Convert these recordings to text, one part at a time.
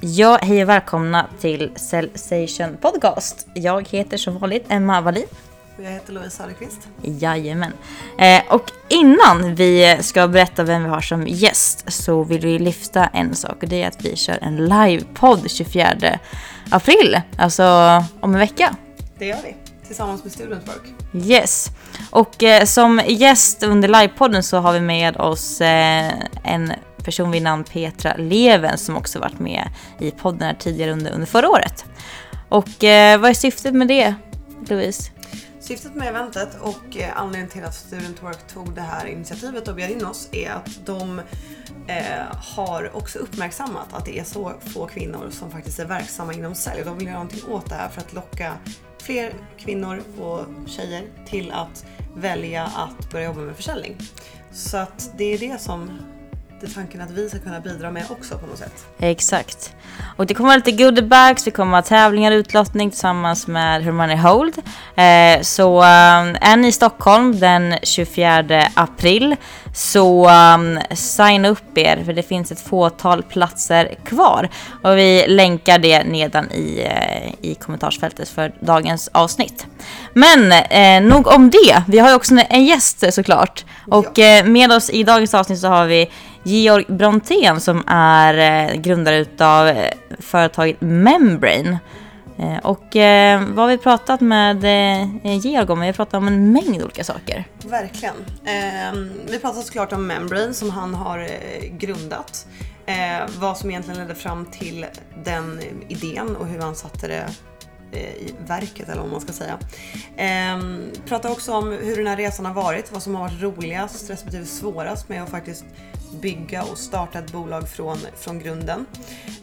Ja, hej och välkomna till Cellsation Podcast. Jag heter som vanligt Emma Wallin. Och jag heter Louise Söderqvist. Jajamän. Eh, och innan vi ska berätta vem vi har som gäst så vill vi lyfta en sak och det är att vi kör en livepodd 24 april, alltså om en vecka. Det gör vi, tillsammans med Student Work. Yes. Och eh, som gäst under livepodden så har vi med oss eh, en person vid namn Petra Leven som också varit med i podden här tidigare under, under förra året. Och eh, vad är syftet med det, Louise? Syftet med eventet och eh, anledningen till att Student Work tog det här initiativet och bjöd in oss är att de eh, har också uppmärksammat att det är så få kvinnor som faktiskt är verksamma inom sälj. De vill göra någonting åt det här för att locka fler kvinnor och tjejer till att välja att börja jobba med försäljning. Så att det är det som tanken att vi ska kunna bidra med också på något sätt. Exakt. Och det kommer vara lite goodiebags, det kommer vara tävlingar och utlottning tillsammans med Hermione Hold. Eh, så eh, är ni i Stockholm den 24 april så um, signa upp er för det finns ett fåtal platser kvar. Och vi länkar det nedan i, eh, i kommentarsfältet för dagens avsnitt. Men eh, nog om det. Vi har ju också en gäst såklart. Och eh, med oss i dagens avsnitt så har vi Georg Brontén som är eh, grundare utav eh, företaget Membrane. Eh, och eh, vad har vi pratat med Georg om? Vi har pratat om en mängd olika saker. Verkligen. Ehm, vi pratar såklart om Membrane som han har grundat. vad som egentligen ledde fram till den idén och hur han satte det i verket eller vad man ska säga. Ehm, också om hur den här resan har varit, vad som har varit roligast respektive svårast med att faktiskt bygga och starta ett bolag från, från grunden.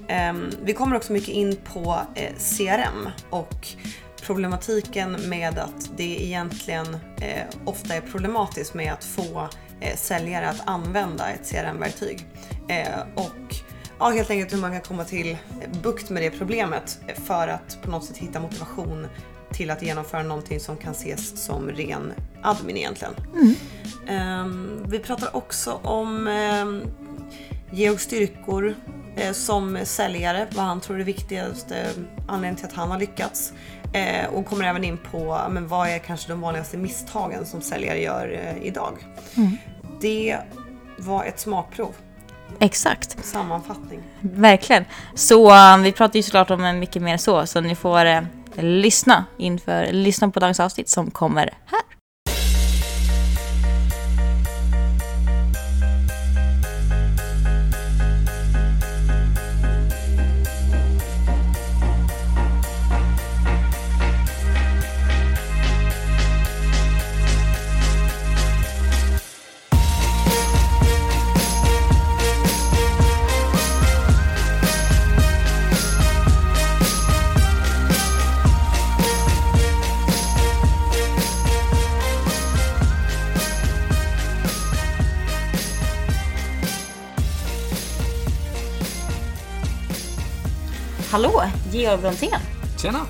Ehm, vi kommer också mycket in på eh, CRM och problematiken med att det egentligen eh, ofta är problematiskt med att få eh, säljare att använda ett CRM-verktyg. Och ja, helt enkelt hur man kan komma till bukt med det problemet för att på något sätt hitta motivation till att genomföra någonting som kan ses som ren admin egentligen. Mm. Um, vi pratar också om um, Georgs styrkor uh, som säljare, vad han tror är viktigaste anledningen till att han har lyckats. Uh, och kommer även in på men vad är kanske de vanligaste misstagen som säljare gör uh, idag. Mm. Det var ett smakprov. Exakt. Sammanfattning. Verkligen. Så vi pratar ju såklart om mycket mer så, så ni får uh, lyssna inför, lyssna på dagens avsnitt som kommer här. Georg Brontén. Tjena.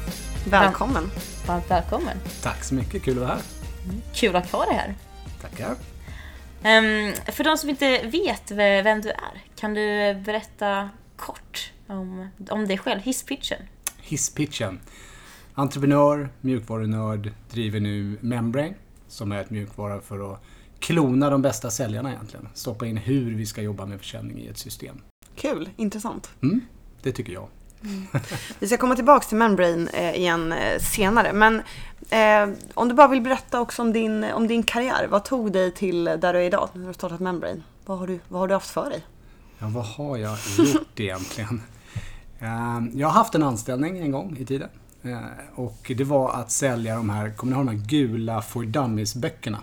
Välkommen. Varmt välkommen. Tack så mycket, kul att vara här. Mm. Kul att ha dig här. Tackar. Um, för de som inte vet vem du är, kan du berätta kort om, om dig själv, hisspitchen? Hisspitchen. Entreprenör, mjukvarunörd, driver nu Membrane som är ett mjukvara för att klona de bästa säljarna egentligen. Stoppa in hur vi ska jobba med försäljning i ett system. Kul, intressant. Mm, det tycker jag. Mm. Vi ska komma tillbaka till Membrane eh, igen eh, senare. Men eh, om du bara vill berätta också om din, om din karriär. Vad tog dig till där du är idag när du startat Membrane? Vad har du, vad har du haft för dig? Ja, vad har jag gjort egentligen? Eh, jag har haft en anställning en gång i tiden. Eh, och det var att sälja de här, kommer ni ihåg de här gula For Dummies-böckerna?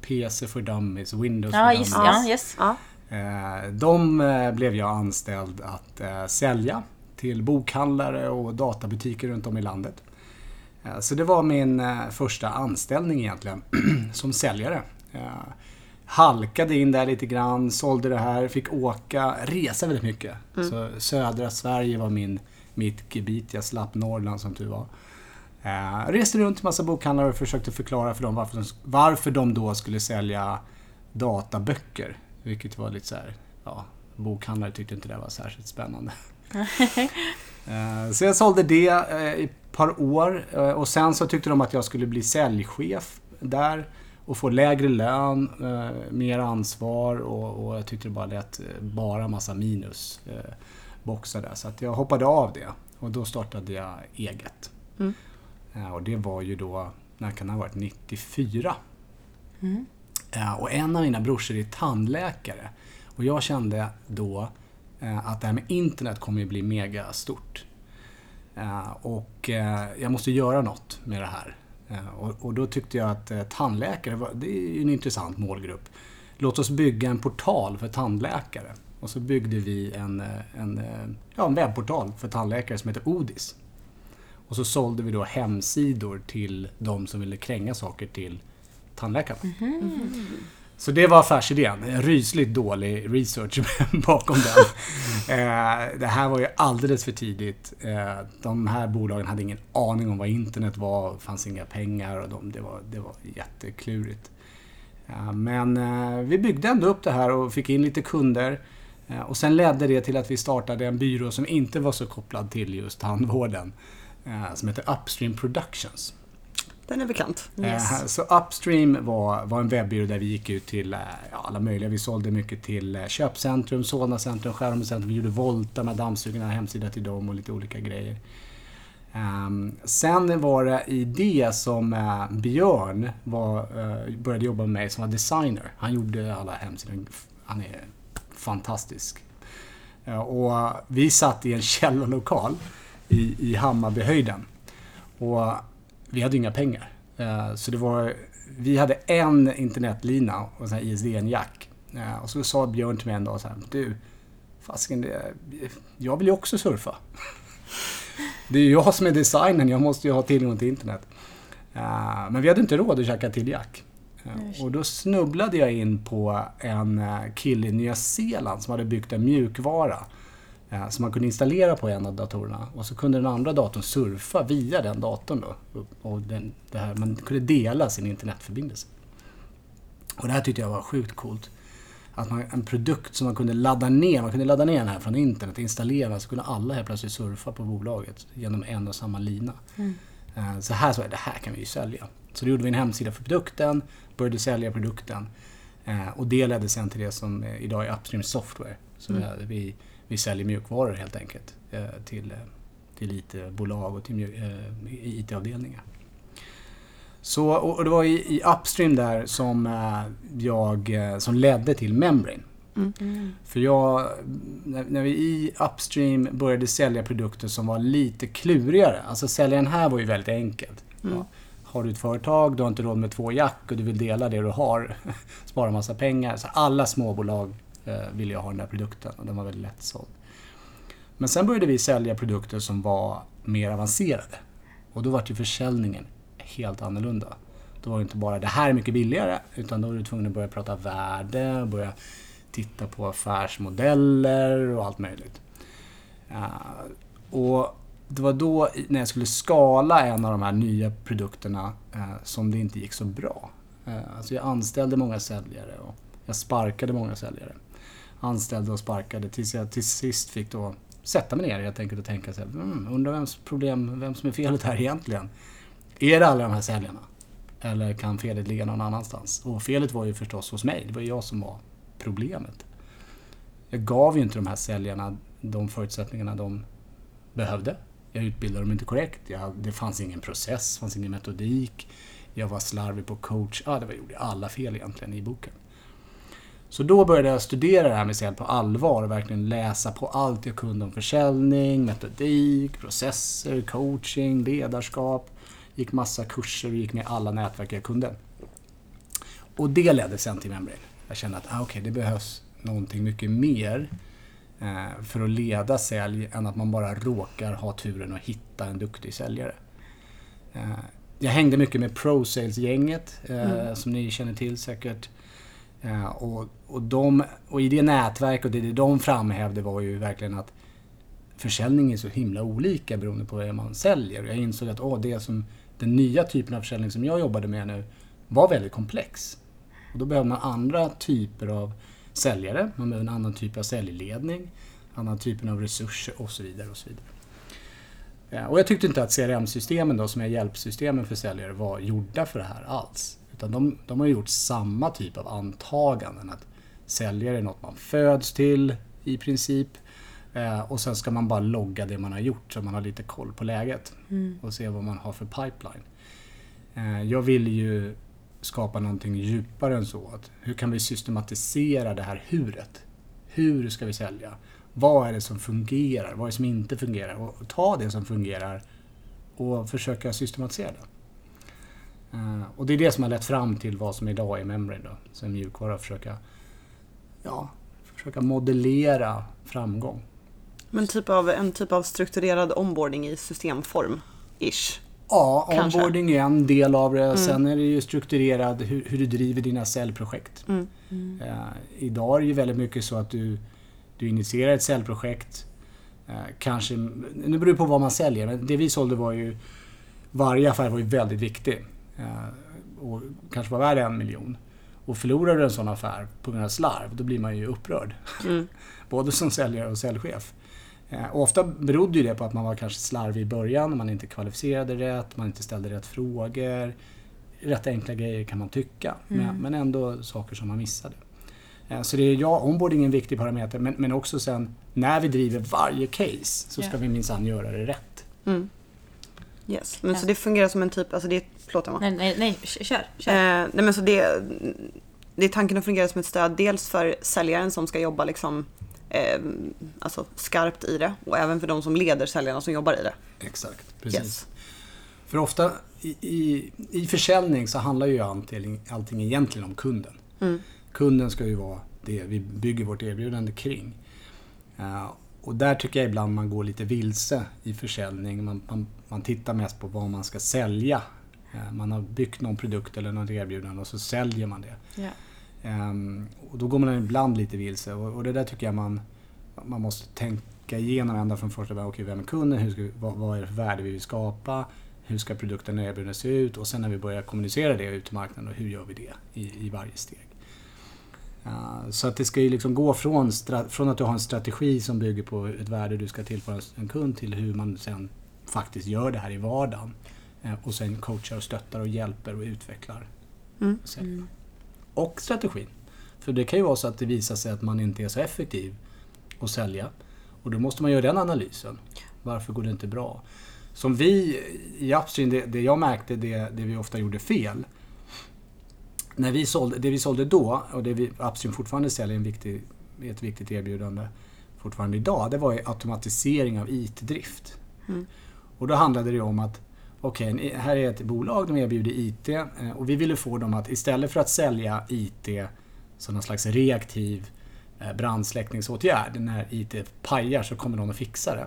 PC for Dummies, Windows ja, for just, Dummies. Ja, yes. ja. De blev jag anställd att sälja till bokhandlare och databutiker runt om i landet. Eh, så det var min eh, första anställning egentligen som säljare. Eh, halkade in där lite grann, sålde det här, fick åka, resa väldigt mycket. Mm. Så södra Sverige var min, mitt gebit, jag slapp Norrland som tur var. reste runt till massa bokhandlare och försökte förklara för dem varför de, varför de då skulle sälja databöcker. Vilket var lite så här, ja, bokhandlare tyckte inte det var särskilt spännande. Eh, så jag sålde det eh, i ett par år eh, och sen så tyckte de att jag skulle bli säljchef där och få lägre lön, mer ansvar och, och jag tyckte det bara lät bara massa minus boxar där. Så att jag hoppade av det och då startade jag eget. Mm. Och det var ju då, när kan det ha varit, 94. Mm. Och en av mina brorsor är tandläkare. Och jag kände då Eh, att det här med internet kommer ju bli mega stort. Eh, och eh, jag måste göra något med det här. Och då tyckte jag att tandläkare, det är ju en intressant målgrupp. Låt oss bygga en portal för tandläkare. Och så byggde vi en, en, ja, en webbportal för tandläkare som heter Odis. Och så sålde vi då hemsidor till de som ville kränga saker till tandläkarna. Mm -hmm. Så det var affärsidén. Rysligt dålig research bakom den. Eh, det här var ju alldeles för tidigt. Eh, de här bolagen hade ingen aning om vad internet var. Det fanns inga pengar och de, det, var, det var jätteklurigt. Eh, men vi byggde ändå upp det här och fick in lite kunder. Och sen ledde det till att vi startade en byrå som inte var så kopplad till just tandvården. Som heter Upstream Productions. Den är bekant. Yes. Eh, så Upstream var, var en webbyrå där vi gick ut till eh, ja, alla möjliga. Vi sålde mycket till eh, Köpcentrum, Solna centrum, Skärholmens centrum. Vi gjorde Volta med dammsugarna, hemsida till dem och lite olika grejer. Um, sen var det i det som uh, Björn var, uh, började jobba med mig som var designer. Han gjorde alla hemsidor. Han är fantastisk. Uh, och vi satt i en källarlokal i, i Hammarbyhöjden. Och vi hade inga pengar. Eh, så det var, vi hade en internetlina och en ISDN-jack. Eh, och så sa Björn till mig en dag så här, du, fasken, jag vill ju också surfa. Det är ju jag som är designern, jag måste ju ha tillgång till internet. Eh, men vi hade inte råd att käka till jack. Och då snubblade jag in på en kille i Nya Zeeland som hade byggt en mjukvara Eh, som man kunde installera på en av datorerna och så kunde den andra datorn surfa via den datorn. Då. Och den, det här, man kunde dela sin internetförbindelse. Och det här tyckte jag var sjukt coolt. Att man, en produkt som man kunde ladda ner, man kunde ladda ner den här från internet, installera, så kunde alla helt plötsligt surfa på bolaget genom en och samma lina. Mm. Eh, så här så det här kan vi ju sälja. Så då gjorde vi en hemsida för produkten, började sälja produkten. Eh, och det ledde sen till det som idag är Upstream Software. Så mm. vi vi säljer mjukvaror helt enkelt eh, till, eh, till IT-bolag och till eh, IT-avdelningar. Så, och det var i, i Upstream där som jag som ledde till Membrane. Mm. För jag, när vi i Upstream började sälja produkter som var lite klurigare. Alltså säljaren här var ju väldigt enkelt. Mm. Ja, har du ett företag, du har inte råd med två jack och du vill dela det du har, spara massa pengar. Så alla småbolag Eh, ville jag ha den där produkten och den var väldigt lättsåld. Men sen började vi sälja produkter som var mer avancerade. Och då var ju försäljningen helt annorlunda. Då var det inte bara det här är mycket billigare, utan då var du tvungen att börja prata värde, börja titta på affärsmodeller och allt möjligt. Eh, och det var då, när jag skulle skala en av de här nya produkterna, eh, som det inte gick så bra. Alltså jag anställde många säljare och jag sparkade många säljare anställde och sparkade tills jag till sist fick då sätta mig ner helt enkelt och tänka så här, mm, undrar vems problem, vem som är felet här egentligen? Är det alla de här säljarna? Eller kan felet ligga någon annanstans? Och felet var ju förstås hos mig, det var jag som var problemet. Jag gav ju inte de här säljarna de förutsättningarna de behövde. Jag utbildade dem inte korrekt, jag, det fanns ingen process, fanns ingen metodik. Jag var slarvig på coach, ja det var, gjorde alla fel egentligen i boken. Så då började jag studera det här med sälj på allvar och verkligen läsa på allt jag kunde om försäljning, metodik, processer, coaching, ledarskap. Gick massa kurser och gick med alla nätverk jag kunde. Och det ledde sen till Membrane. Jag kände att ah, okay, det behövs någonting mycket mer eh, för att leda sälj än att man bara råkar ha turen att hitta en duktig säljare. Eh, jag hängde mycket med ProSales-gänget eh, mm. som ni känner till säkert. Eh, och, och, de, och i det nätverk och det de framhävde var ju verkligen att försäljning är så himla olika beroende på vad man säljer. Jag insåg att åh, det som, den nya typen av försäljning som jag jobbade med nu var väldigt komplex. Och då behöver man andra typer av säljare, man behöver en annan typ av säljledning. annan typen av resurser och så vidare. Och så vidare. Ja, och jag tyckte inte att CRM-systemen då, som är hjälpsystemen för säljare, var gjorda för det här alls. Utan de, de har gjort samma typ av antaganden. Att säljare är något man föds till i princip. Eh, och sen ska man bara logga det man har gjort så man har lite koll på läget. Mm. Och se vad man har för pipeline. Eh, jag vill ju skapa någonting djupare än så. Att hur kan vi systematisera det här huret? Hur ska vi sälja? Vad är det som fungerar? Vad är det som inte fungerar? Och ta det som fungerar och försöka systematisera det. Eh, och det är det som har lett fram till vad som idag är Membrane då. Som mjukvara försöka, ja, försöka modellera framgång. Men typ av, en typ av strukturerad onboarding i systemform, ish. Ja, Kanske. onboarding är en del av det. Sen är det ju strukturerad hur, hur du driver dina säljprojekt. Mm. Eh, idag är det ju väldigt mycket så att du, du initierar ett säljprojekt. Eh, kanske, nu beror det på vad man säljer, men det vi sålde var ju... Varje affär var ju väldigt viktig. Eh, och kanske var värd en miljon. Och förlorar du en sån affär på grund av slarv, då blir man ju upprörd. Mm. Både som säljare och säljchef. Eh, och ofta berodde ju det på att man var kanske slarvig i början, man inte kvalificerade rätt, man inte ställde rätt frågor. Rätt enkla grejer kan man tycka, men, men ändå saker som man missade. Eh, Så det är, ja, onboarding är en viktig parameter, men, men också sen när vi driver varje case så ska Ja. vi minsann göra det rätt. Mm. Yes. Men Ja. så det fungerar som en typ, alltså det är, förlåt Emma. Nej, nej, nej, kör. kör. Eh, nej men så det, det är tanken att fungera som ett stöd dels för säljaren som ska jobba liksom eh, alltså skarpt i det och även för de som leder säljarna som jobbar i det. Exakt, precis. Yes. För ofta i, i, i försäljning så handlar ju allting, allting egentligen om kunden. Mm. Kunden ska ju vara det vi bygger vårt erbjudande kring. Eh, och där tycker jag ibland man går lite vilse i försäljning. Man, man, man tittar mest på vad man ska sälja. Eh, man har byggt någon produkt eller något erbjudande och så säljer man det. Ehm, och då går man ibland lite vilse och, och det där tycker jag man, man måste tänka igenom ända från första början. Okej, vem är kunden? Hur ska, vad, vad är det för värde vi vill skapa? Hur ska produkten och erbjudandet se ut? Och sen när vi börjar kommunicera det ut till marknaden, hur gör vi det i, i varje steg? Uh, så att det ska ju liksom gå från, från att du har en strategi som bygger på ett värde du ska tillföra en kund till hur man sen faktiskt gör det här i vardagen. Eh, och sen coachar och stöttar och hjälper och utvecklar Mm. säljarna. Och strategin. För det kan ju vara så att det visar sig att man inte är så effektiv att sälja. Och då måste man göra den analysen. Varför går det inte bra? Som vi i Upstream, det, det jag märkte, det, det vi ofta gjorde fel. När vi sålde, det vi sålde då, och det vi Upstream fortfarande säljer en viktig, ett viktigt erbjudande fortfarande idag, det var ju automatisering av IT-drift. Mm. Och då handlade det om att Okej, här är ett bolag, de erbjuder IT eh, och vi ville få dem att istället för att sälja IT som någon slags reaktiv eh, brandsläckningsåtgärd, när IT pajar så kommer någon att fixa det.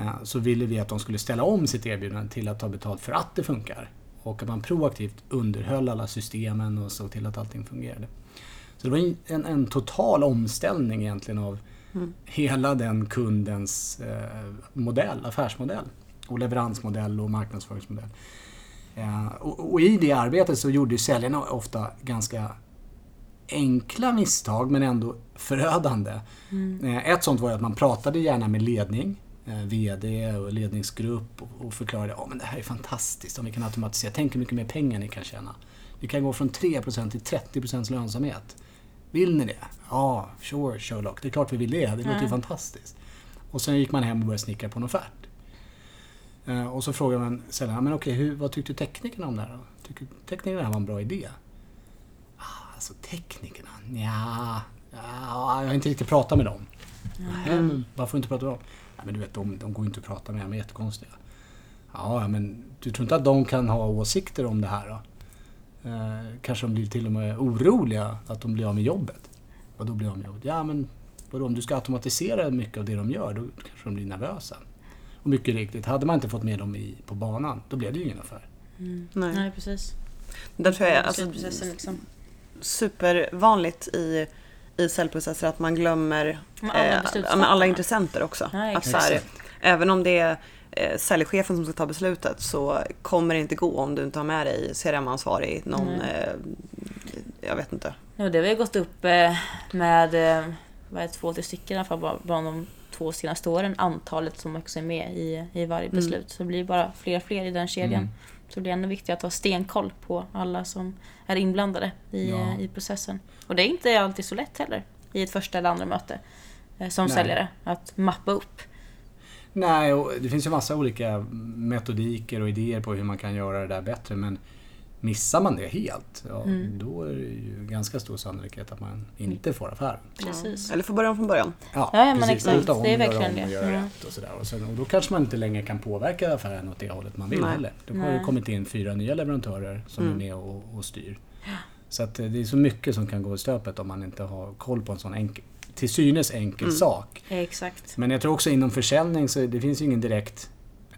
Eh, Så ville vi att de skulle ställa om sitt erbjudande till att ta betalt för att det funkar. Och att man proaktivt underhöll alla systemen och såg till att allting fungerade. Så det var en- en, en total omställning egentligen av Mm. hela den kundens eh, modell, affärsmodell. Och leveransmodell och marknadsföringsmodell. Eh, och, och i det arbetet så gjorde ju säljarna ofta ganska enkla misstag men ändå förödande. Eh, Ett sånt var att man pratade gärna med ledning, eh, VD och ledningsgrupp och, förklarade att det här är fantastiskt om vi kan automatisera. Tänk hur mycket mer pengar ni kan tjäna. Vi kan gå från 3% till 30% lönsamhet. Vill ni det? Ja, sure Sherlock. Det är klart vi vill det. Det låter ju Ja. fantastiskt. Och sen gick man hem och började snickra på en offert. Eh, Och så frågar man säljaren, men okej, hur, vad tyckte teknikerna om det här då? Tycker teknikerna här var en bra idé? Ah, alltså teknikerna? Ja, jag har inte riktigt pratat med dem. Mm. Varför inte prata med dem? Ja, men du vet, de, de går inte att prata med, de är jättekonstiga. Ja, men du tror inte att de kan ha åsikter om det här då? Eh, kanske de blir till och med oroliga att de blir av med jobbet. Vad då blir av med jobbet? Ja, men vadå, om du ska automatisera mycket av det de gör, då kanske de blir nervösa. Och mycket riktigt, hade man inte fått med dem i, på banan, då blev det ju ingen affär. Nej. Nej, precis. Där tror jag alltså, Beslutsprocessen liksom. supervanligt i, i säljprocesser att man glömmer Men alla eh, alla intressenter också. Ja, att så här, även om det är eh, säljchefen som ska ta beslutet så kommer det inte gå om du inte har med dig CRM-ansvarig, någon, Nej. eh, jag vet inte. Ja, det har vi gått upp eh, med, eh, vad är det, två, tre stycken i alla fall bara, bara de två senaste åren. Antalet som också är med i, i varje Mm. beslut. Så det blir bara fler och fler i den kedjan. Mm. Så det blir ännu viktigare att ha stenkoll på alla som är inblandade i, Ja. i processen. Och det är inte alltid så lätt heller i ett första eller andra möte eh, som Nej. säljare att mappa upp. Nej, och det finns ju massa olika metodiker och idéer på hur man kan göra det där bättre. Men missar man det helt, ja, Mm. då är det ju ganska stor sannolikhet att man inte får affären. Precis. Ja. Eller får börja om från början. Ja, Ja, ja, men precis. exakt. Om, Det är göra verkligen om det. Och göra Mm. rätt och, sådär. Och, sen, och då kanske man inte längre kan påverka affären åt det hållet man vill Nej. heller. Då har det kommit in fyra nya leverantörer som Mm. är med och, och styr. Så att eh, det är så mycket som kan gå i stöpet om man inte har koll på en sån enkel, till synes enkel Mm. sak. Exakt. Men jag tror också inom försäljning så det finns ju ingen direkt,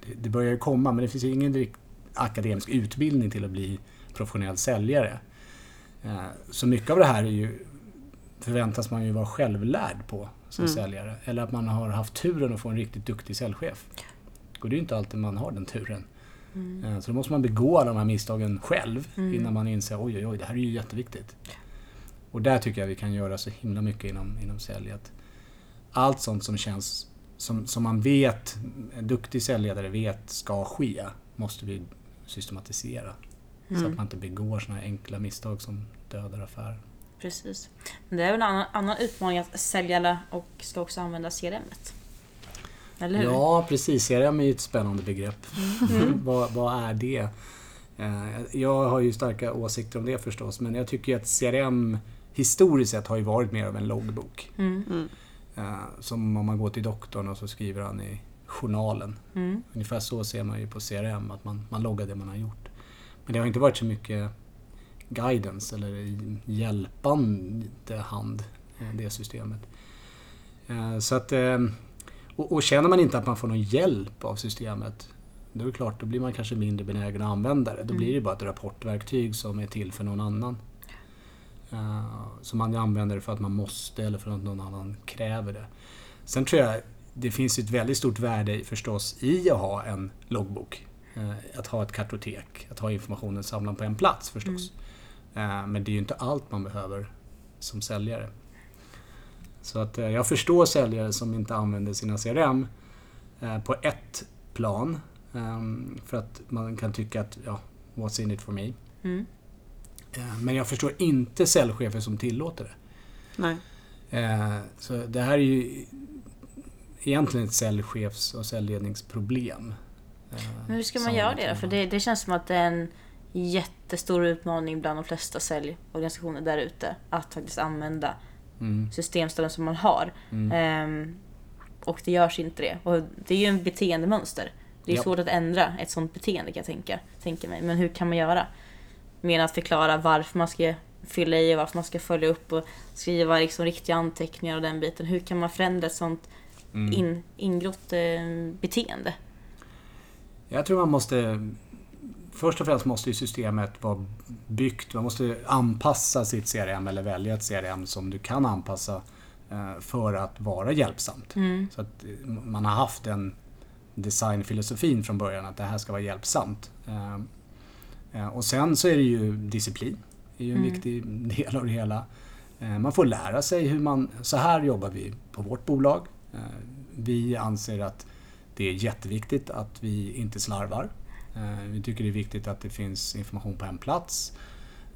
det- det börjar ju komma, men det finns ju ingen direkt akademisk utbildning till att bli professionell säljare. Eh, Så mycket av det här är ju, förväntas man ju vara självlärd på som Mm. säljare. Eller att man har haft turen att få en riktigt duktig säljchef. Och det är ju inte alltid man har den turen. Mm. Eh, Så då måste man begå alla de här misstagen själv Mm. innan man inser oj, oj, oj, det här är ju jätteviktigt. Och där tycker jag vi kan göra så himla mycket inom, inom sälj. Allt sånt som känns som, som man vet, en duktig säljledare vet ska ske, måste vi systematisera. Så Mm. att man inte begår såna här enkla misstag som dödar affärer. Precis. Men det är väl en annan, annan utmaning att säljarna och ska också använda CRM. -et. Eller hur? Ja, precis. CRM är ju ett spännande begrepp. Mm. vad, vad är det? Eh, Jag har ju starka åsikter om det förstås, men jag tycker ju att CRM historiskt sett har ju varit mer av en loggbok. Mm. Mm. Eh, Som om man går till doktorn och så skriver han i journalen. Mm. Ungefär så ser man ju på CRM, att man, man loggar det man har gjort. Men det har inte varit så mycket guidance eller hjälpande hand, eh, det systemet. Eh, Så att, eh, och, och känner man inte att man får någon hjälp av systemet, då är det klart, då blir man kanske mindre benägen att använda det. Då blir det bara ett rapportverktyg som är till för någon annan. Eh, Så man använder det för att man måste eller för att någon annan kräver det. Sen tror jag det finns ett väldigt stort värde förstås i att ha en loggbok. Eh, Att ha ett kartotek, att ha informationen samlad på en plats förstås. Eh, Men det är ju inte allt man behöver som säljare. Så att eh, jag förstår säljare som inte använder sina CRM på ett plan. ehm, För att man kan tycka att, ja, what's in it for me? Mm. Men jag förstår inte säljchefer som tillåter det. Nej. Så det här är ju egentligen ett säljchefs och säljledningsproblem. Eh, Men hur ska man göra det då? För det, det känns som att det är en jättestor utmaning bland de flesta säljorganisationer där ute. Att faktiskt använda Mm, systemstöden som man har. mm. Ehm, och det görs inte det. Och det är ju en beteendemönster. Det är Ja. svårt att ändra ett sånt beteende kan jag tänka, tänka mig. Men hur kan man göra? Mer att förklara varför man ska fylla i och varför man ska följa upp och skriva liksom riktiga anteckningar och den biten. Hur kan man förändra ett sånt Mm. in, ingrott eh, beteende? Jag tror man måste... Först och främst måste ju systemet vara byggt. Man måste anpassa sitt CRM eller välja ett CRM som du kan anpassa eh, för att vara hjälpsamt. Mm. Så att eh, man har haft den designfilosofin från början att det här ska vara hjälpsamt. Och sen så är det ju disciplin. Det är ju en Mm. viktig del av det hela. Man får lära sig hur man... Så här jobbar vi på vårt bolag. Eh, Vi anser att det är jätteviktigt att vi inte slarvar. Eh, Vi tycker det är viktigt att det finns information på en plats.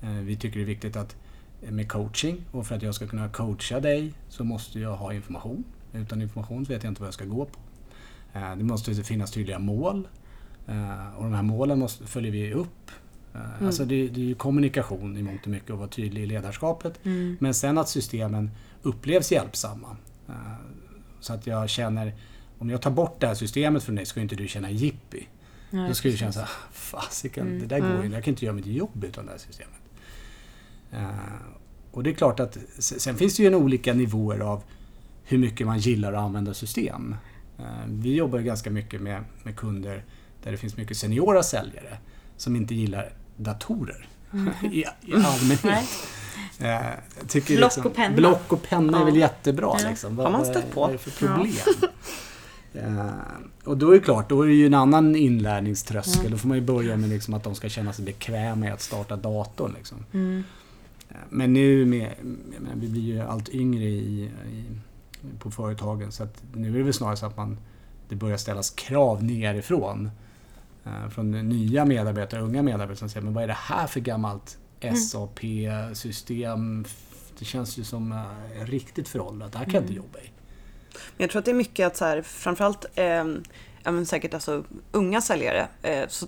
Eh, Vi tycker det är viktigt att med coaching och för att jag ska kunna coacha dig så måste jag ha information. Utan information vet jag inte vad jag ska gå på. Det måste finnas tydliga mål och de här målen måste, följer vi upp. Eh, Alltså det, det är kommunikation i mångt och mycket och vara tydlig i ledarskapet. Mm. Men sen att systemen upplevs hjälpsamma. Så att jag känner, om jag tar bort det här systemet från dig ska inte du känna jippi. Då ska du känna såhär, fasiken, Mm. det där går Mm. inte. Jag kan inte göra mitt jobb utan det här systemet. Eh, Och det är klart att sen finns det ju en olika nivåer av hur mycket man gillar att använda system. Eh, Vi jobbar ju ganska mycket med, med kunder där det finns mycket seniora säljare som inte gillar datorer i, i allmänhet. Eh, jag tycker Block och penna. Block och penna är väl Ja. jättebra. Ja. Liksom. Har man vad, stött på? vad är det för problem? Eh, och då är det klart, då är det ju en annan inlärningströskel. Mm. Då får man ju börja med liksom att de ska känna sig bekväma med att starta datorn. Liksom. Mm. Eh, Men nu med, menar, vi blir ju allt yngre i, i, på företagen. Så att nu är det väl snarare så att man, det börjar ställas krav nerifrån. Eh, från nya medarbetare, unga medarbetare som säger men vad är det här för gammalt SAP-system? Det känns ju som eh, riktigt föråldrat. Det här kan jag inte jobba i. Men jag tror att det är mycket att så här, framförallt eh, men säkert alltså, unga säljare. Eh, så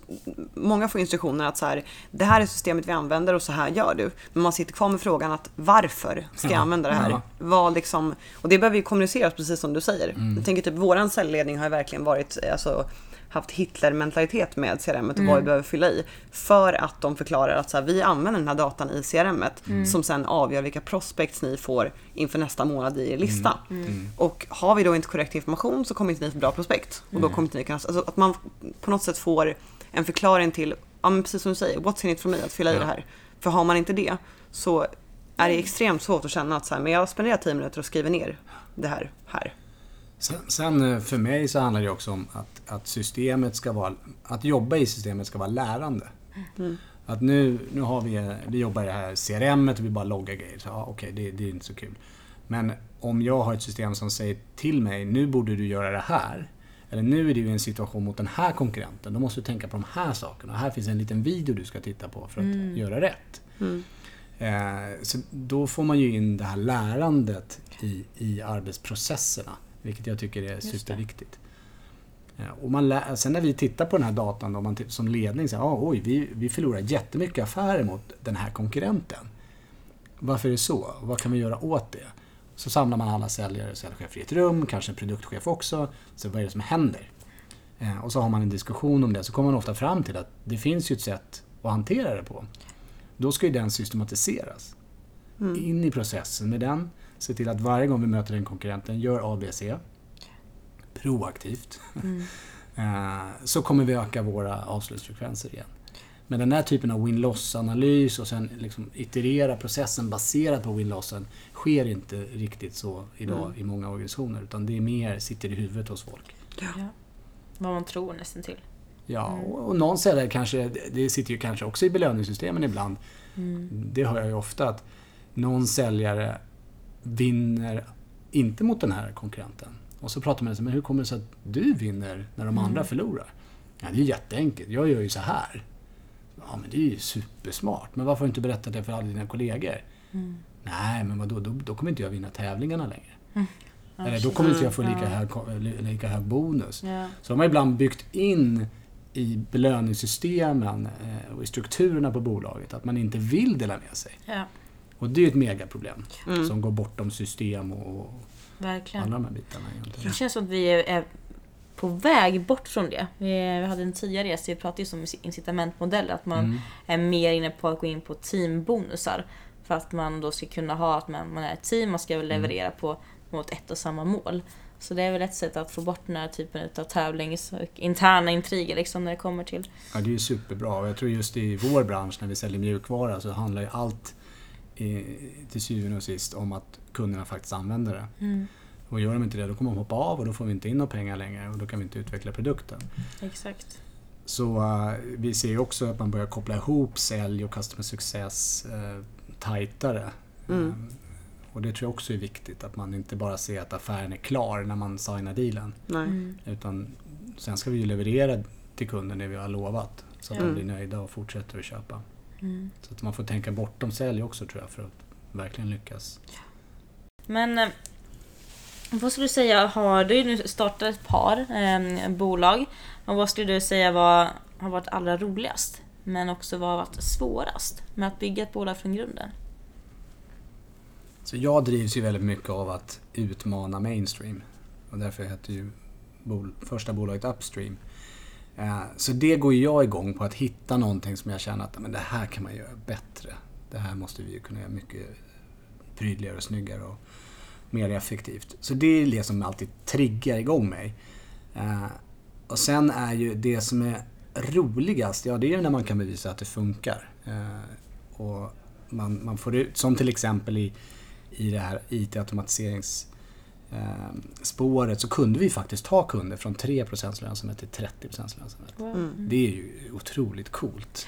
många får instruktioner att så här, det här är systemet vi använder och så här gör du. Men man sitter kvar med frågan att varför ska jag Ja, använda det här? ja. Vad liksom, och det behöver ju kommuniceras precis som du säger. Mm. Jag tänker typ våran säljledning har ju verkligen varit eh, alltså, haft Hitler-mentalitet med CRM och vad vi behöver fylla i. För att de förklarar att så här, vi använder den här datan i CRM som sen avgör vilka prospects ni får inför nästa månad i er lista. Och har vi då inte korrekt information så kommer inte ni få bra prospekt. Och då kommer inte ni kunna, alltså att man på något sätt får en förklaring till, ja men precis som du säger, what's in it for me att fylla i det här. För har man inte det så är det extremt svårt att känna att så här, men jag spenderar 10 minuter och skriver ner det här här. Sen, sen eh, för mig så handlar det också om att, att systemet ska vara, att jobba i systemet ska vara lärande. Att nu, nu har vi, eh, vi jobbar i det här CRM och vi bara loggar grejer. Så, ja, Okej, det, det är inte så kul. Men om jag har ett system som säger till mig, nu borde du göra det här. Eller nu är du i en situation mot den här konkurrenten. Då måste du tänka på de här sakerna. Här finns en liten video du ska titta på för att göra rätt. Eh, så då får man ju in det här lärandet i, i arbetsprocesserna. Vilket jag tycker är superviktigt. Eh, och man lä- sen när vi tittar på den här datan då, man som ledning säger ah, oj, vi, vi förlorar jättemycket affärer mot den här konkurrenten. Varför är det så? Vad kan vi göra åt det? Så samlar man alla säljare och säljchefer i ett rum, kanske en produktchef också. Så vad är det som händer? Eh, och så har man en diskussion om det. Så kommer man ofta fram till att det finns ju ett sätt att hantera det på. Då ska ju den systematiseras. In i processen med den. Se till att varje gång vi möter den konkurrenten, gör ABC. Proaktivt. Eh, så kommer vi öka våra avslutsfrekvenser igen. Men den här typen av win-loss-analys och sen liksom iterera processen baserat på win-lossen sker inte riktigt så idag i många organisationer. Utan det är mer sitter i huvudet hos folk. Ja. Vad man tror nästan till. Ja, och, och någon säljare kanske, det sitter ju kanske också i belöningssystemen ibland. Det hör jag ju ofta att någon säljare vinner inte mot den här konkurrenten. Och så pratar man så men hur kommer det sig att du vinner när de andra förlorar? Ja, det är jätteenkelt. Jag gör ju så här. Ja, men det är ju supersmart. Men varför har du inte berättat det för alla dina kollegor? Nej, men vadå, då, då kommer inte jag vinna tävlingarna längre. Eller då kommer inte jag få lika hög, lika hög bonus. Ja. Så de har ibland byggt in i belöningssystemen eh, och i strukturerna på bolaget att man inte vill dela med sig. ja, Och det är ett megaproblem som går bortom system och verkligen. alla de här bitarna egentligen. Det känns som att vi är- på väg bort från det. Vi hade en tidigare gäst, vi pratade ju om incitamentmodeller, att man Mm. är mer inne på att gå in på teambonusar. För att man då ska kunna ha att man, man är ett team, man ska Mm. leverera på mot ett och samma mål. Så det är väl ett sätt att få bort den här typen av tävlings och interna intriger liksom när det kommer till... Ja, det är ju superbra. Och jag tror just i vår bransch när vi säljer mjukvara så handlar ju allt i, till syvende och sist om att kunderna faktiskt använder det. Mm. Och gör de inte det då kommer de hoppa av och då får vi inte in några pengar längre och då kan vi inte utveckla produkten. Exakt. Så eh, vi ser ju också att man börjar koppla ihop sälj och customer success uh, tajtare. Mm. Eh, och det tror jag också är viktigt, att man inte bara ser att affären är klar när man signar dealen. Nej. Mm. Utan sen ska vi ju leverera till kunden det vi har lovat. Så att Ja. de blir nöjda och fortsätter att köpa. Mm. Så att man får tänka bortom sälj också tror jag för att verkligen lyckas. Men eh, vad skulle du säga, har du nu startat ett par eh, bolag och vad skulle du säga var, har varit allra roligast? Men också vad har varit svårast med att bygga ett bolag från grunden? Så jag drivs ju väldigt mycket av att utmana mainstream. Och därför heter ju bol- första bolaget Upstream. Eh, så det går jag igång på att hitta någonting som jag känner att men det här kan man göra bättre. Det här måste vi ju kunna göra mycket prydligare och snyggare och mer effektivt. Så det är det som alltid triggar igång mig. Eh, och sen är ju det som är roligast, ja det är ju när man kan bevisa att det funkar. Eh, och man, man får ut, som till exempel i, i det här it-automatiserings... IT-automatiseringsspåret så kunde vi faktiskt ta kunder från 3% lönsamhet till 30% lönsamhet. Det är ju otroligt coolt.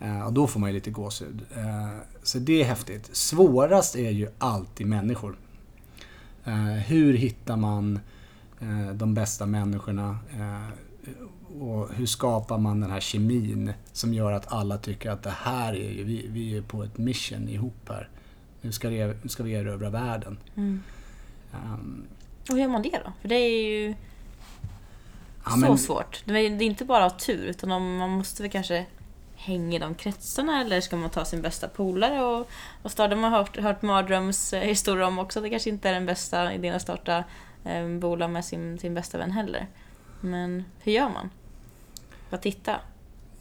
Eh, Och då får man ju lite gåshud. Eh, Så det är häftigt. Svårast är ju alltid människor. Eh, hur hittar man eh, de bästa människorna? Eh, och hur skapar man den här kemin som gör att alla tycker att det här är ju, vi, vi är på ett mission ihop här. Nu ska, det, nu ska vi erövra världen. Mm. Um, Och hur gör man det då? För det är ju ja, så men- svårt. Det är inte bara att ha tur utan man måste väl kanske hänga i de kretsarna eller ska man ta sin bästa polare och, och starta? Man har hört, hört mardrömshistorier om också. Det kanske inte är den bästa idén att starta eh, bolag med sin, sin bästa vän heller. Men hur gör man? Vad titta?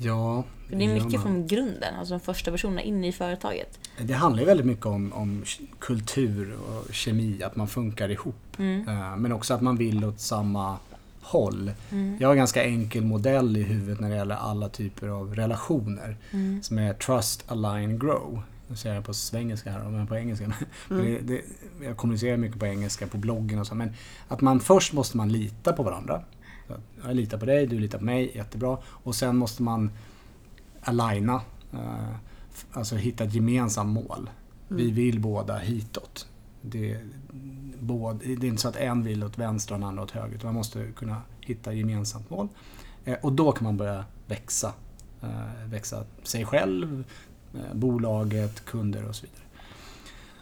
Ja, För det är mycket man? från grunden, alltså de första personerna inne i företaget. Det handlar ju väldigt mycket om, om kultur och kemi, att man funkar ihop. Mm. Eh, Men också att man vill åt samma håll. Mm. Jag har en ganska enkel modell i huvudet när det gäller alla typer av relationer. Mm. Som är trust, align, grow. Nu säger jag på svengelska här, men på engelska. Men det, det, jag kommunicerar mycket på engelska på bloggen och så. Men att man först måste man lita på varandra. Jag litar på dig, du litar på mig, jättebra. Och sen måste man aligna. eh, Alltså hitta ett gemensamt mål. Vi vill båda hitåt. Det, båd, det är inte så att en vill åt vänster och den andra åt höger. Utan man måste kunna hitta gemensamt mål. Eh, Och då kan man börja växa. Eh, Växa sig själv, bolaget, kunder och så vidare.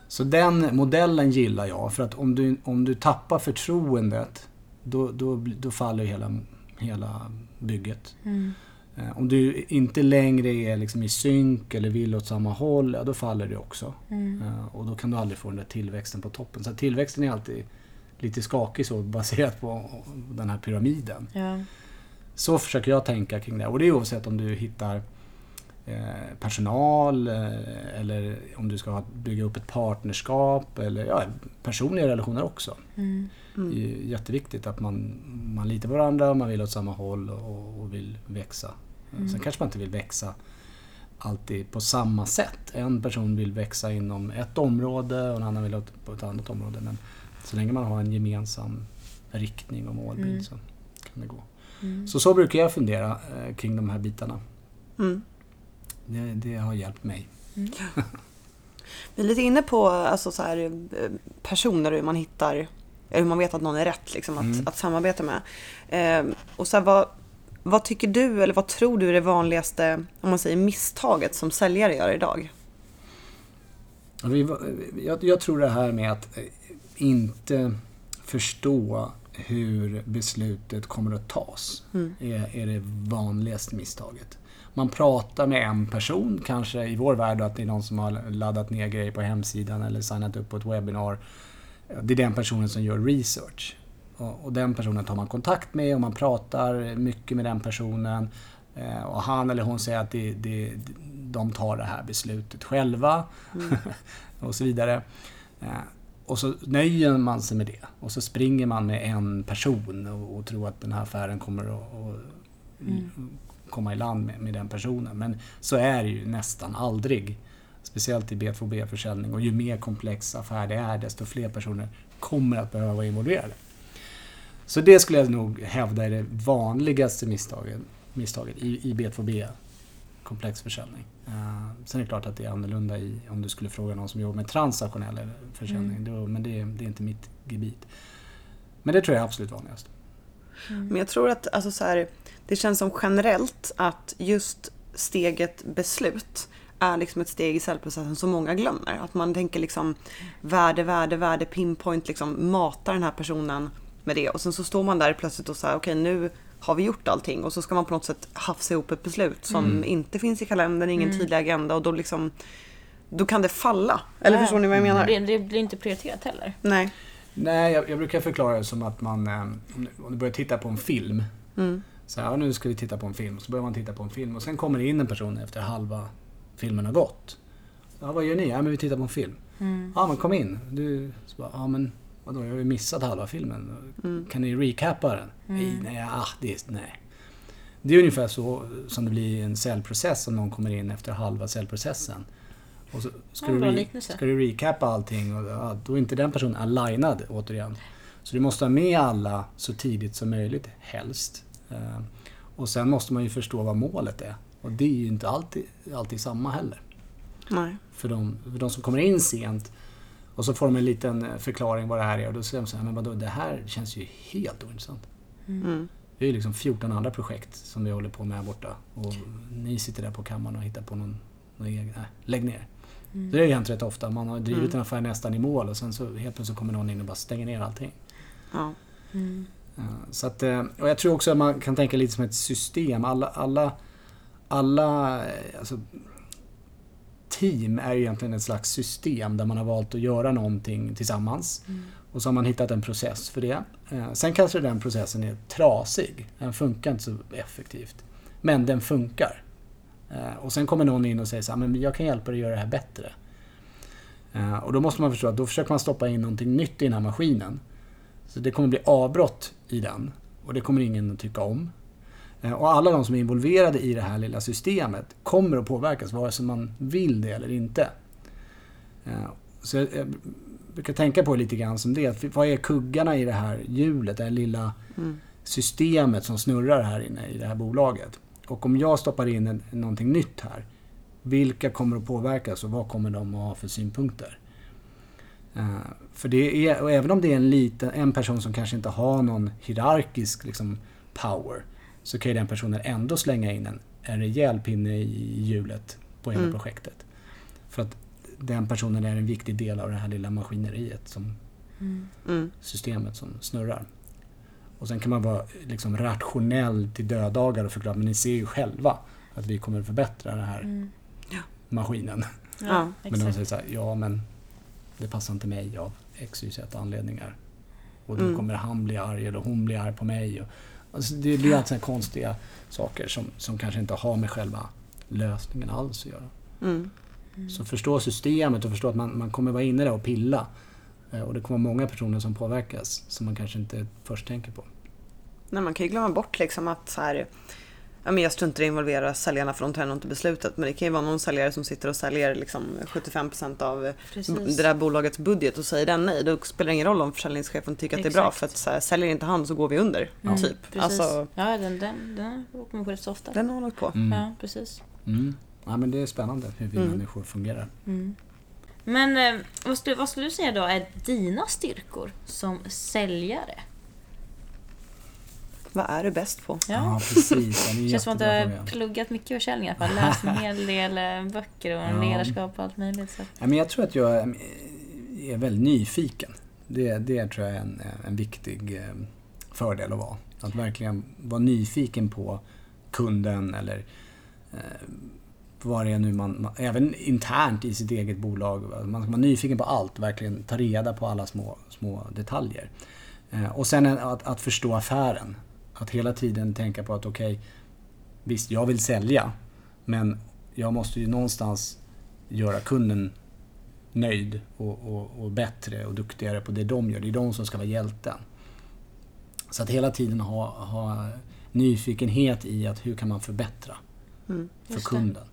Så den modellen gillar jag. För att om du, om du tappar förtroendet då, då, då faller hela, hela bygget. Mm. Eh, Om du inte längre är liksom i synk eller vill åt samma håll, ja, då faller det också. Mm. Eh, Och då kan du aldrig få den där tillväxten på toppen. Så tillväxten är alltid lite skakig så baserat på den här pyramiden. Ja. Så försöker jag tänka kring det. Och det är oavsett om du hittar eh, personal eller om du ska bygga upp ett partnerskap eller ja, personliga relationer också. Mm. Är jätteviktigt att man, man litar på varandra, man vill åt samma håll och, och vill växa. Sen kanske man inte vill växa alltid på samma sätt. En person vill växa inom ett område och en annan vill åt på ett annat område. Men så länge man har en gemensam riktning och målbild Mm. så kan det gå. Mm. Så så brukar jag fundera eh, kring de här bitarna. Mm. Det, det har hjälpt mig. Vi är lite inne på alltså, så här, eh, personer hur man hittar, hur man vet att någon är rätt liksom, att, Mm. att samarbeta med. Eh, och så här, vad, vad tycker du eller vad tror du är det vanligaste om man säger misstaget som säljare gör idag? Var- Jag, jag tror det här med att eh, inte förstå hur beslutet kommer att tas Mm. är, är det vanligaste misstaget. Man pratar med en person, kanske i vår värld att det är någon som har laddat ner grejer på hemsidan eller signat upp på ett webbinar. Det är den personen som gör research. Och, och den personen tar man kontakt med och man pratar mycket med den personen. Eh, Och han eller hon säger att det, det, de tar det här beslutet själva. och så vidare. Eh, Och så nöjer man sig med det. Och så springer man med en person och, och tror att den här affären kommer att, att komma i land med, med den personen. Men så är det ju nästan aldrig. Speciellt i B2B-försäljning. Och ju mer komplex affär det är, desto fler personer kommer att behöva vara involverade. Så det skulle jag nog hävda är det vanligaste misstaget, misstaget i, i B2B, komplex försäljning. Uh, sen är det klart att det är annorlunda i, om du skulle fråga någon som jobbar med transaktionell försäljning. Då, men det, det är inte mitt gebit. Men det tror jag är absolut vanligast. Men jag tror att alltså, så här, det känns som generellt att just steget beslut är liksom ett steg i säljprocessen som många glömmer. Att man tänker liksom värde, värde, värde, pinpoint, liksom matar den här personen med det. Och sen så står man där plötsligt och säger okej nu har vi gjort allting och så ska man på något sätt hafsa ihop ett beslut som inte finns i kalendern, ingen tydlig agenda och då liksom då kan det falla. Eller Ja. förstår ni vad jag menar? Det, det blir inte prioriterat heller. Nej. Nej, jag, jag brukar förklara det som att man, eh, om du- om du börjar titta på en film. Mm. Så här, ja, nu ska vi titta på en film. Så börjar man titta på en film och sen kommer det in en person efter halva filmen har gått. Ja, vad gör ni? Ja, men vi tittar på en film. Mm. Ja, men kom in. Du, så bara, ja men vadå, jag har ju missat halva filmen. Kan ni recappa den? Nej, nej, ah, det är, nej. Det är ungefär så som det blir i en säljprocess om någon kommer in efter halva säljprocessen. Och så ska, Ja, du, re- ska du recappa allting och ja, då är inte den personen alignad återigen. Så du måste ha med alla så tidigt som möjligt, helst. Eh, Och sen måste man ju förstå vad målet är. Och det är ju inte alltid, alltid samma heller Nej. för de, för de som kommer in sent Och så får de en liten eh, förklaring vad det här är och då säger de så här, men vadå, det här känns ju helt ointressant. Mm. Det är ju liksom 14 andra projekt som vi håller på med här borta. Och ni sitter där på kammaren och hittar på någon, någon egen... Nej, lägg ner. Det har hänt rätt ofta. Man har drivit en affär nästan i mål och sen så helt plötsligt kommer någon in och bara stänger ner allting. Ja. Ja, Så att, eh, och jag tror också att man kan tänka lite som ett system. Alla, alla, alla alltså, team är egentligen ett slags system där man har valt att göra någonting tillsammans. Och så har man hittat en process för det. Eh, Sen kanske den processen är trasig. Den funkar inte så effektivt. Men den funkar. Eh, Och sen kommer någon in och säger så här, men jag kan hjälpa dig att göra det här bättre. Eh, Och då måste man förstå att då försöker man stoppa in någonting nytt i den här maskinen. Så det kommer bli avbrott i den och det kommer ingen att tycka om. Eh, Och alla de som är involverade i det här lilla systemet kommer att påverkas vare sig man vill det eller inte. Eh, Så jag jag brukar tänka på det lite grann som det. Vad är kuggarna i det här hjulet, det här lilla systemet som snurrar här inne i det här bolaget? Och om jag stoppar in någonting nytt här, vilka kommer att påverkas och vad kommer de att ha för synpunkter? Eh, För det är, och även om det är en liten, en person som kanske inte har någon hierarkisk liksom, power, så kan ju den personen ändå slänga in en, en rejäl pinne i hjulet på hela Mm. projektet. För att den personen är en viktig del av det här lilla maskineriet, som Mm. systemet som snurrar. Och sen kan man vara liksom rationell till döddagar och förklara, men ni ser ju själva att vi kommer att förbättra den här Mm. maskinen. Ja, Men de säger så här, ja men det passar inte mig av x, y, z anledningar. Och då Mm. kommer han bli arg eller hon blir arg på mig. Och, alltså det blir alltså konstiga saker som, som kanske inte har med själva lösningen alls att göra. Mm. Så förstå systemet och förstå att man, man kommer vara inne där och pilla. Eh, Och det kommer många personer som påverkas som man kanske inte först tänker på. Nej, man kan ju glömma bort liksom att så här, ja, men jag struntar i att involvera säljarna för de tar ändå inte beslutet. Men det kan ju vara någon säljare som sitter och säljer liksom 75% av Precis. det där bolagets budget och säger den nej. Då spelar det ingen roll om försäljningschefen tycker att det är bra. För att så här, säljer inte han så går vi under. Mm, Typ. Precis. Alltså, ja, den, den, den åker man på rätt så ofta. den har hållit på. Mm. Ja, precis. Mm. Ja, men det är spännande hur vi Mm. människor fungerar. Men eh, vad, skulle, vad skulle du säga då är dina styrkor som säljare? Vad är du bäst på? Ja, precis. Ja, det känns som att du har pluggat mycket försäljning. i alla fall. Läst en hel del eh, böcker och Ja. ledarskap och allt möjligt. Så. Ja, men jag tror att jag är- är väldigt nyfiken. Det, det tror jag är en, en viktig eh, fördel att vara. Att verkligen vara nyfiken på kunden eller eh, vad det är nu man, man, även internt i sitt eget bolag. Man ska vara nyfiken på allt, verkligen ta reda på alla små, små detaljer. Eh, och sen att, att förstå affären. Att hela tiden tänka på att okej, visst jag vill sälja, men jag måste ju någonstans göra kunden nöjd och, och, och bättre och duktigare på det de gör. Det är de som ska vara hjälten. Så att hela tiden ha, ha nyfikenhet i att hur kan man förbättra Mm. för Just det. kunden.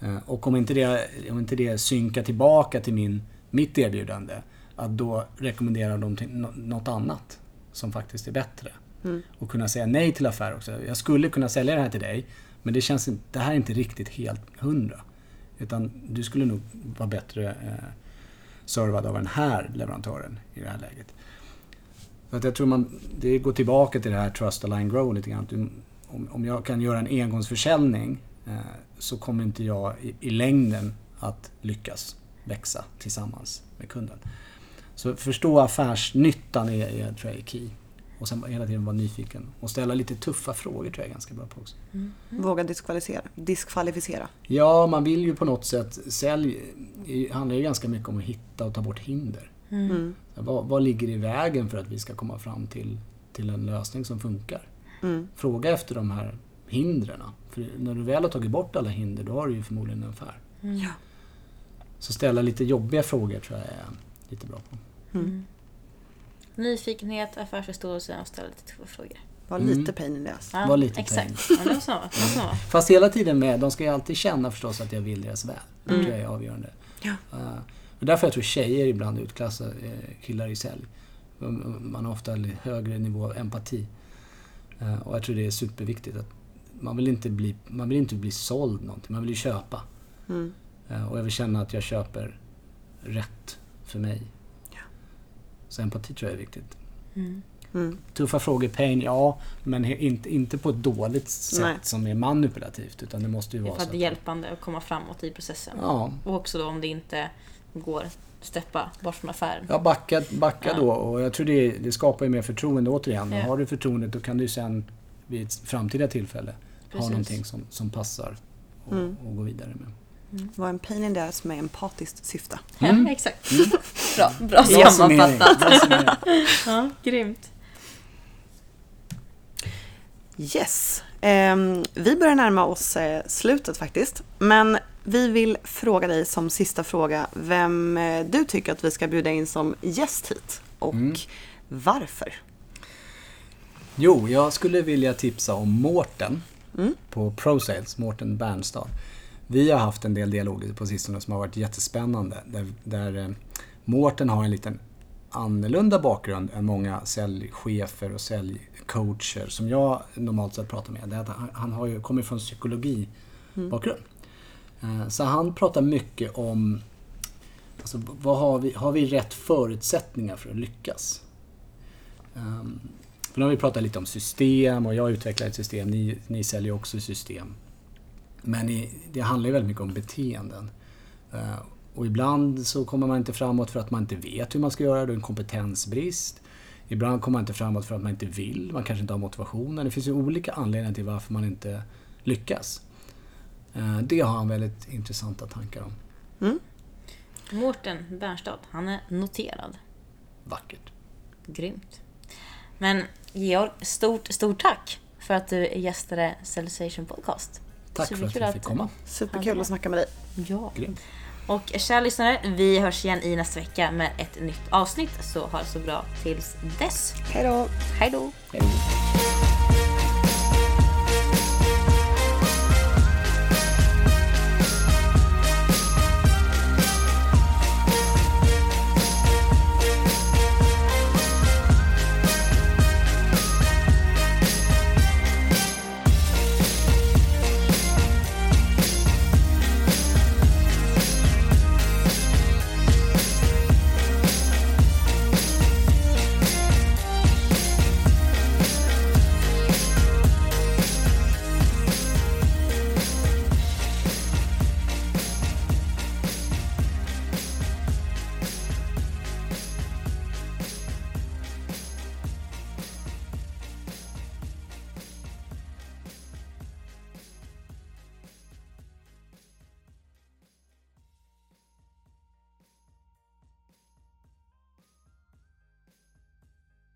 Eh, Och om inte, det, om inte det synkar tillbaka till min, mitt erbjudande, att då rekommendera dem till nå- något annat som faktiskt är bättre. Mm. Och kunna säga nej till affär också. Jag skulle kunna sälja det här till dig, men det känns inte, det här är inte riktigt helt hundra. Utan du skulle nog vara bättre eh, servad av den här leverantören i det här läget. Så att jag tror man, det går tillbaka till det här Trust Align Grow lite grann. Du- Om, om jag kan göra en engångsförsäljning eh, så kommer inte jag i, i längden att lyckas växa tillsammans med kunden. Så förstå affärsnyttan är, är, tror jag är key. Och sen hela tiden vara nyfiken. Och ställa lite tuffa frågor tror jag är ganska bra på också. Våga diskvalificera. diskvalificera. Ja, man vill ju på något sätt... Sälj det handlar ju ganska mycket om att hitta och ta bort hinder. Mm. Vad, vad ligger i vägen för att vi ska komma fram till, till en lösning som funkar? Mm. Fråga efter de här hindren. För när du väl har tagit bort alla hinder, då har du ju förmodligen en affär. Ja. Så ställa lite jobbiga frågor tror jag är lite bra på. Nyfikenhet, affärsförståelse och ställa lite två frågor. Var Mm. lite pain in the ass. Ja, Var lite Exakt. Ja. Det var så. Fast hela tiden med, de ska ju alltid känna förstås att jag vill deras väl. Det Mm. tror jag är avgörande. Ja. Uh, och därför jag tror tjejer ibland utklassar eh, killar i sälj. Man har ofta en högre nivå av empati. Eh, och jag tror det är superviktigt att man vill inte bli, man vill inte bli såld någonting, man vill ju köpa. Mm. Eh, och jag vill känna att jag köper rätt för mig. Så empati tror jag är viktigt. Mm. Tuffa frågor, pain, ja. Men inte, inte på ett dåligt sätt Nej. som är manipulativt. Utan det måste ju Det är vara för så att att... hjälpande att komma framåt i processen. Ja, Och också då om det inte går steppa bort från affären. Ja, backa, backa Ja. då. Och jag tror det, det skapar ju mer förtroende återigen. Ja. Och har du förtroendet då kan du sen vid ett framtida tillfälle Precis. ha någonting som, som passar och, Mm. och gå vidare med. Vad en pain in the ass med empatiskt syfte. Mm. Ja, exakt. Bra, bra Bra sammanfattat. Ja, grymt. Yes. Ehm, vi börjar närma oss eh, slutet faktiskt. Men vi vill fråga dig som sista fråga vem eh, du tycker att vi ska bjuda in som gäst hit och Mm. varför. Jo, jag skulle vilja tipsa om Mårten Mm. på ProSales, Mårten Bernstad. Vi har haft en del dialoger på sistone som har varit jättespännande. Där, där eh, Mårten har en liten annorlunda bakgrund än många säljchefer och säljcoacher som jag normalt sett pratar med. Det är att han, han har ju kommit från psykologibakgrund. Eh, Så han pratar mycket om alltså, vad har, vi, har vi rätt förutsättningar för att lyckas? Ehm, för nu har vi pratat lite om system och jag utvecklar ett system, ni, ni säljer också system. Men i, det handlar ju väldigt mycket om beteenden. Eh, och ibland så kommer man inte framåt för att man inte vet hur man ska göra, det är en kompetensbrist. Ibland kommer man inte framåt för att man inte vill, man kanske inte har motivationen. Det finns ju olika anledningar till varför man inte lyckas. Eh, det har han väldigt intressanta tankar om. Mårten Bernstad, han är noterad. Vackert. Grymt. Men Georg, stort, stort tack för att du gästade Celebration Podcast. Tack för att Superkul jag fick komma. Superkul att snacka med dig. Ja. Grymt. Och kära lyssnare, vi hörs igen i nästa vecka med ett nytt avsnitt. Så ha det så bra tills dess. Hej då! Hej då! Hej.